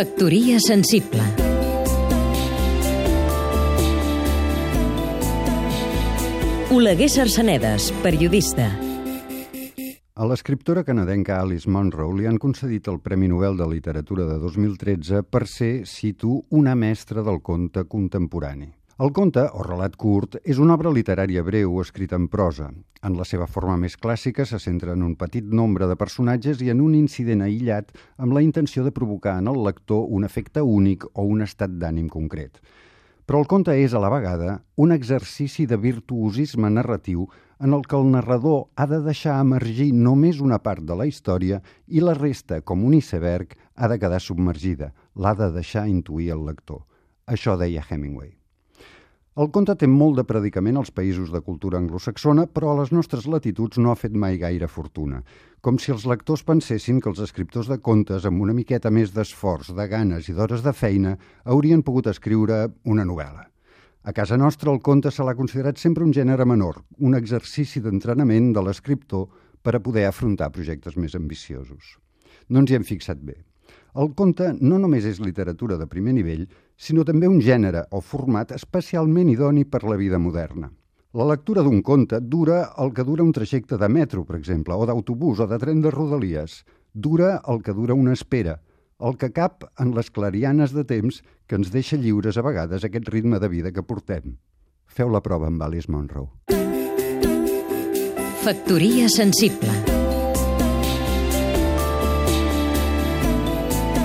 Factoria sensible Oleguer Sarsenedes, periodista A l'escriptora canadenca Alice Munro li han concedit el Premi Nobel de Literatura de 2013 per ser, cito, una mestra del conte contemporani. El conte, o relat curt, és una obra literària breu escrita en prosa. En la seva forma més clàssica se centra en un petit nombre de personatges i en un incident aïllat amb la intenció de provocar en el lector un efecte únic o un estat d'ànim concret. Però el conte és, a la vegada, un exercici de virtuosisme narratiu en el que el narrador ha de deixar emergir només una part de la història i la resta, com un iceberg, ha de quedar submergida, l'ha de deixar intuir el lector. Això deia Hemingway. El conte té molt de predicament als països de cultura anglosaxona, però a les nostres latituds no ha fet mai gaire fortuna. Com si els lectors pensessin que els escriptors de contes, amb una miqueta més d'esforç, de ganes i d'hores de feina, haurien pogut escriure una novel·la. A casa nostra el conte se l'ha considerat sempre un gènere menor, un exercici d'entrenament de l'escriptor per a poder afrontar projectes més ambiciosos. No ens hi hem fixat bé. El conte no només és literatura de primer nivell, sinó també un gènere o format especialment idoni per la vida moderna. La lectura d'un conte dura el que dura un trajecte de metro, per exemple, o d'autobús o de tren de rodalies. Dura el que dura una espera, el que cap en les clarianes de temps que ens deixa lliures a vegades aquest ritme de vida que portem. Feu la prova amb Alice Monroe. Factoria sensible